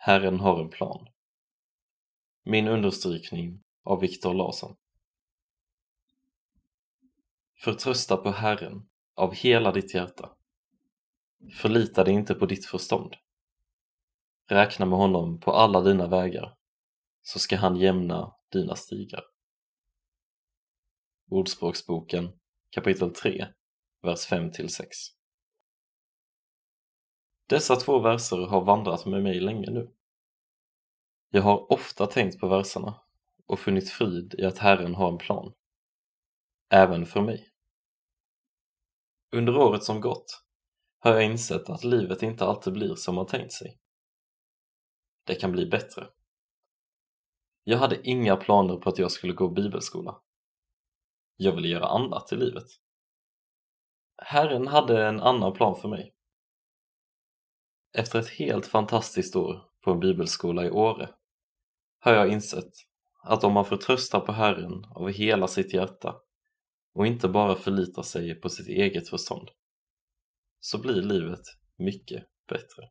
Herren har en plan. Min understrykning av Viktor Larsson. Förtrösta på Herren av hela ditt hjärta. Förlita dig inte på ditt förstånd. Räkna med honom på alla dina vägar, så ska han jämna dina stigar. Ordspråksboken kapitel 3, vers 5-6 dessa två verser har vandrat med mig länge nu. Jag har ofta tänkt på verserna och funnit frid i att Herren har en plan. Även för mig. Under året som gått har jag insett att livet inte alltid blir som man tänkt sig. Det kan bli bättre. Jag hade inga planer på att jag skulle gå bibelskola. Jag ville göra annat i livet. Herren hade en annan plan för mig. Efter ett helt fantastiskt år på en bibelskola i Åre har jag insett att om man förtröstar på Herren av hela sitt hjärta och inte bara förlitar sig på sitt eget förstånd så blir livet mycket bättre.